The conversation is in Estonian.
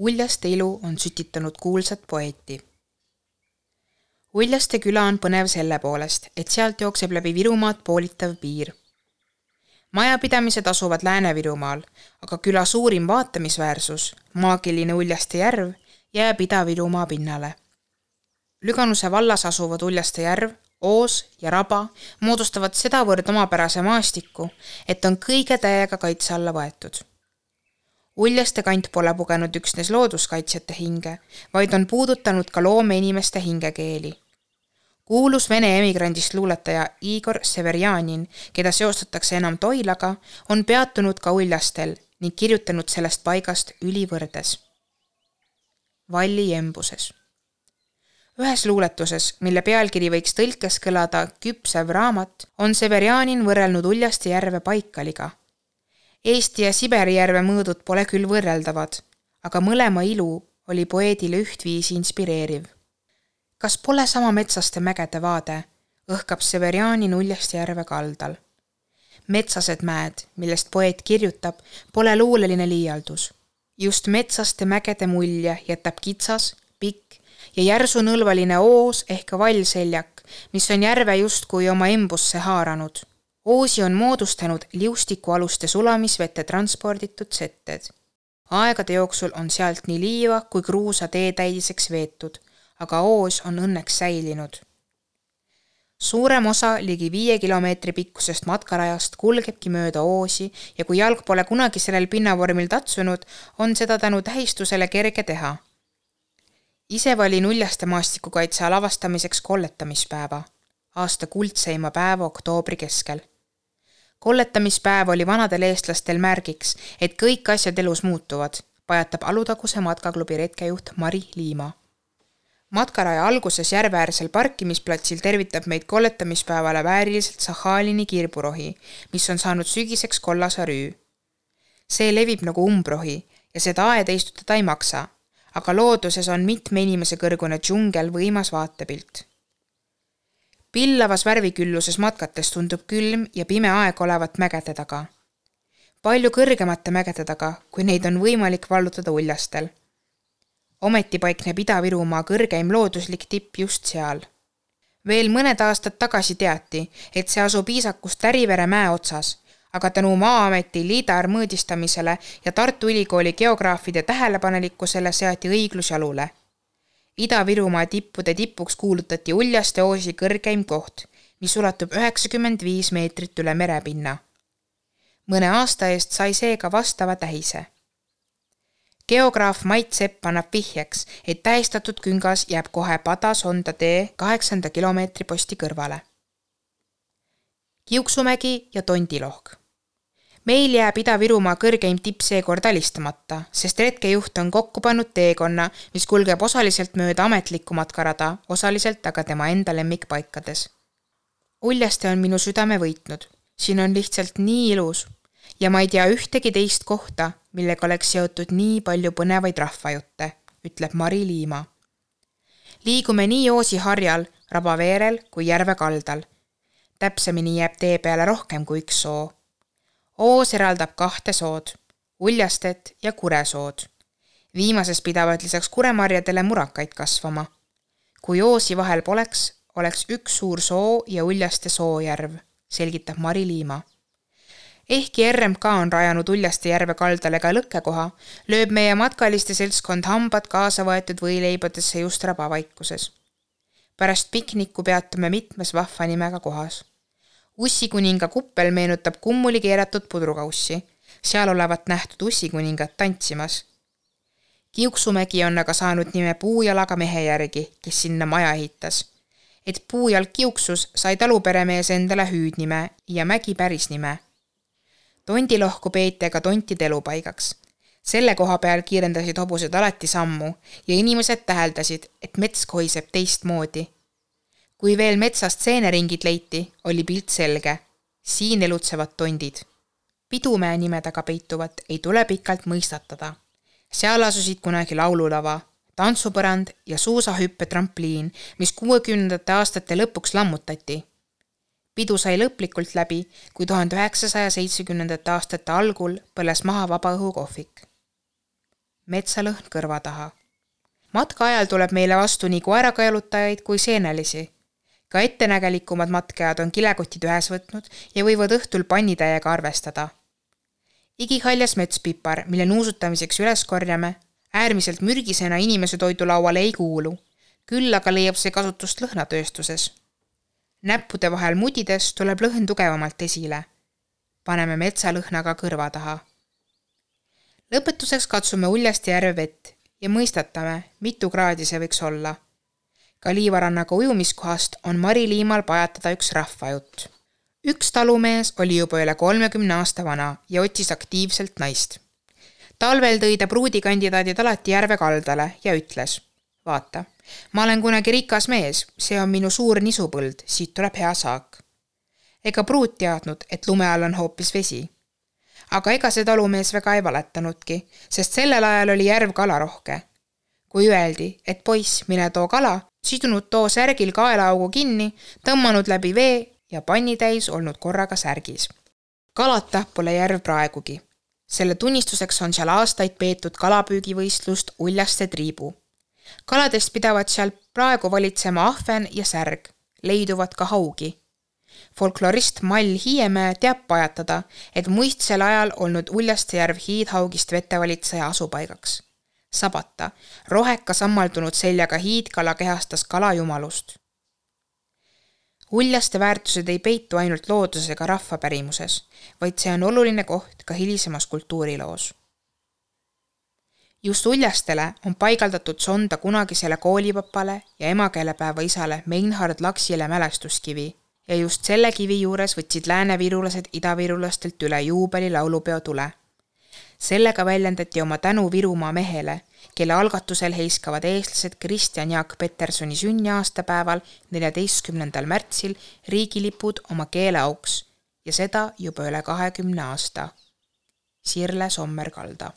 Uljaste ilu on sütitanud kuulsat poeeti. Uljaste küla on põnev selle poolest, et sealt jookseb läbi Virumaad poolitav piir. majapidamised asuvad Lääne-Virumaal, aga küla suurim vaatamisväärsus, maagiline Uljaste järv, jääb Ida-Virumaa pinnale. Lüganuse vallas asuvad Uljaste järv, Oos ja Raba moodustavad sedavõrd omapärase maastiku, et on kõige täiega kaitse alla võetud Uljaste kant pole pugenud üksnes looduskaitsjate hinge, vaid on puudutanud ka loomeinimeste hingekeeli. kuulus Vene emigrandist luuletaja Igor Severjanin, keda seostatakse enam Toilaga, on peatunud ka Uljastel ning kirjutanud sellest paigast ülivõrdes. Valli embuses ühes luuletuses, mille pealkiri võiks tõlkes kõlada Küpsev raamat, on Severjanin võrrelnud Uljaste järve Baikaliga Eesti ja Siberi järve mõõdud pole küll võrreldavad, aga mõlema ilu oli poeedile ühtviisi inspireeriv. kas pole sama metsaste mägede vaade, õhkab Severiani Nuljast järve kaldal. metsased mäed, millest poeet kirjutab, pole luuleline liialdus. just metsaste mägede mulje jätab kitsas, pikk ja järsunõlvaline oos ehk vallseljak, mis on järve justkui oma embusse haaranud Oosi on moodustanud liustikualuste sulamisvette transporditud setted. aegade jooksul on sealt nii liiva kui kruusa teetäiseks veetud, aga Oos on õnneks säilinud. suurem osa ligi viie kilomeetri pikkusest matkarajast kulgebki mööda Oosi ja kui jalg pole kunagi sellel pinnavormil tatsunud, on seda tänu tähistusele kerge teha. ise valin Uljaste maastikukaitse lavastamiseks kolletamispäeva aasta kuldseima päeva oktoobri keskel kolletamispäev oli vanadel eestlastel märgiks, et kõik asjad elus muutuvad, pajatab Alutaguse matkaklubi retkejuht Mari Liima. matkaraja alguses järveäärsel parkimisplatsil tervitab meid kolletamispäevale vääriliselt Sahhalini kirburohi, mis on saanud sügiseks kollase rüü. see levib nagu umbrohi ja seda aeda istutada ei maksa, aga looduses on mitme inimese kõrgune džungel võimas vaatepilt pillavas värvikülluses matkates tundub külm ja pime aeg olevat mägede taga. palju kõrgemate mägede taga, kui neid on võimalik vallutada uljastel. ometi paikneb Ida-Virumaa kõrgeim looduslik tipp just seal. veel mõned aastad tagasi teati, et see asub Iisakust Lärivere mäe otsas, aga tänu Maa-ameti liidar mõõdistamisele ja Tartu Ülikooli geograafide tähelepanelikkusele seati õiglus jalule Ida-Virumaa tippude tipuks kuulutati Uljaste oosi kõrgeim koht, mis ulatub üheksakümmend viis meetrit üle merepinna. mõne aasta eest sai seega vastava tähise. geograaf Mait Sepp annab vihjeks, et tähistatud küngas jääb kohe Pada-Sonda tee kaheksanda kilomeetri posti kõrvale. Kiuksumägi ja Tondilohk meil jääb Ida-Virumaa kõrgeim tipp seekord alistamata, sest retkejuht on kokku pannud teekonna, mis kulgeb osaliselt mööda ametlikku matkarada, osaliselt aga tema enda lemmikpaikades. Uljaste on minu südame võitnud, siin on lihtsalt nii ilus ja ma ei tea ühtegi teist kohta, millega oleks seotud nii palju põnevaid rahvajutte, ütleb Mari Liima. liigume nii Oosi harjal, Rabaveerel kui järve kaldal. täpsemini jääb tee peale rohkem kui üks soo Oos eraldab kahte sood, Uljastet ja Kuresood. viimases pidavad lisaks kuremarjadele murakaid kasvama. kui oosi vahel poleks, oleks üks suur soo ja Uljaste soojärv, selgitab Mari Liima. ehkki RMK on rajanud Uljaste järve kaldale ka lõkkekoha, lööb meie matkaliste seltskond hambad kaasa võetud võileibadesse just rabavaikuses. pärast pikniku peatume mitmes vahva nimega kohas ussikuninga kuppel meenutab kummuli keeratud pudrukaussi, seal olevat nähtud ussikuningat tantsimas. Kiuksumägi on aga saanud nime puujalaga mehe järgi, kes sinna maja ehitas. et puujalg kiuksus, sai taluperemees endale hüüdnime ja mägi pärisnime. tondilohku peeti aga tontide elupaigaks. selle koha peal kiirendasid hobused alati sammu ja inimesed täheldasid, et mets kohiseb teistmoodi kui veel metsast seeneringid leiti, oli pilt selge. siin elutsevad tondid. pidumäe nime taga peituvat ei tule pikalt mõistatada. seal asusid kunagi laululava, tantsupõrand ja suusahüppetrampliin, mis kuuekümnendate aastate lõpuks lammutati. pidu sai lõplikult läbi, kui tuhande üheksasaja seitsmekümnendate aastate algul põles maha vabaõhukohvik. metsalõhn kõrva taha. matka ajal tuleb meile vastu nii koerakaelutajaid kui seenelisi. Ka ettenägelikumad matkajad on kilekotid ühes võtnud ja võivad õhtul pannitäiega arvestada. igihaljas metspipar, mille nuusutamiseks üles korjame, äärmiselt mürgisena inimese toidulauale ei kuulu. küll aga leiab see kasutust lõhnatööstuses. näppude vahel mudides tuleb lõhn tugevamalt esile. paneme metsalõhna ka kõrva taha lõpetuseks katsume Uljasti järve vett ja mõistatame, mitu kraadi see võiks olla. Ka liivarannaga ujumiskohast on Mari Liimal pajatada üks rahvajutt. üks talumees oli juba üle kolmekümne aasta vana ja otsis aktiivselt naist. talvel tõi ta pruudikandidaadid alati järve kaldale ja ütles, vaata, ma olen kunagi rikas mees, see on minu suur nisupõld, siit tuleb hea saak. ega pruut teadnud, et lume all on hoopis vesi aga ega see talumees väga ei valetanudki, sest sellel ajal oli järv kalarohke. Kui öeldi, et poiss, mine too kala, sidunud too särgil kaelaaugu kinni, tõmmanud läbi vee ja pannitäis olnud korraga särgis. kalata pole järv praegugi. selle tunnistuseks on seal aastaid peetud kalapüügivõistlust Uljaste triibu. kaladest pidavat seal praegu valitsema ahven ja särg, leiduvad ka haugi folklorist Mall Hiiemäe teab pajatada, et muistsel ajal olnud Uljaste järv hiidhaugist vetevalitseja asupaigaks. Sabata, roheka sammaldunud seljaga hiidkala kehastas kalajumalust. Uljaste väärtused ei peitu ainult looduses ega rahvapärimuses, vaid see on oluline koht ka hilisemas kultuuriloos just Uljastele on paigaldatud sonda kunagisele koolipapale ja emakeelepäeva isale Meinhard Laksile mälestuskivi, ja just selle kivi juures võtsid läänevirulased idavirulastelt üle juubeli laulupeo tule. Sellega väljendati oma tänu Virumaa mehele, kelle algatusel heiskavad eestlased Kristjan Jaak Petersoni sünniaastapäeval, neljateistkümnendal märtsil riigilipud oma keeleauks ja seda juba üle kahekümne aasta. Sirle Sommer-Kalda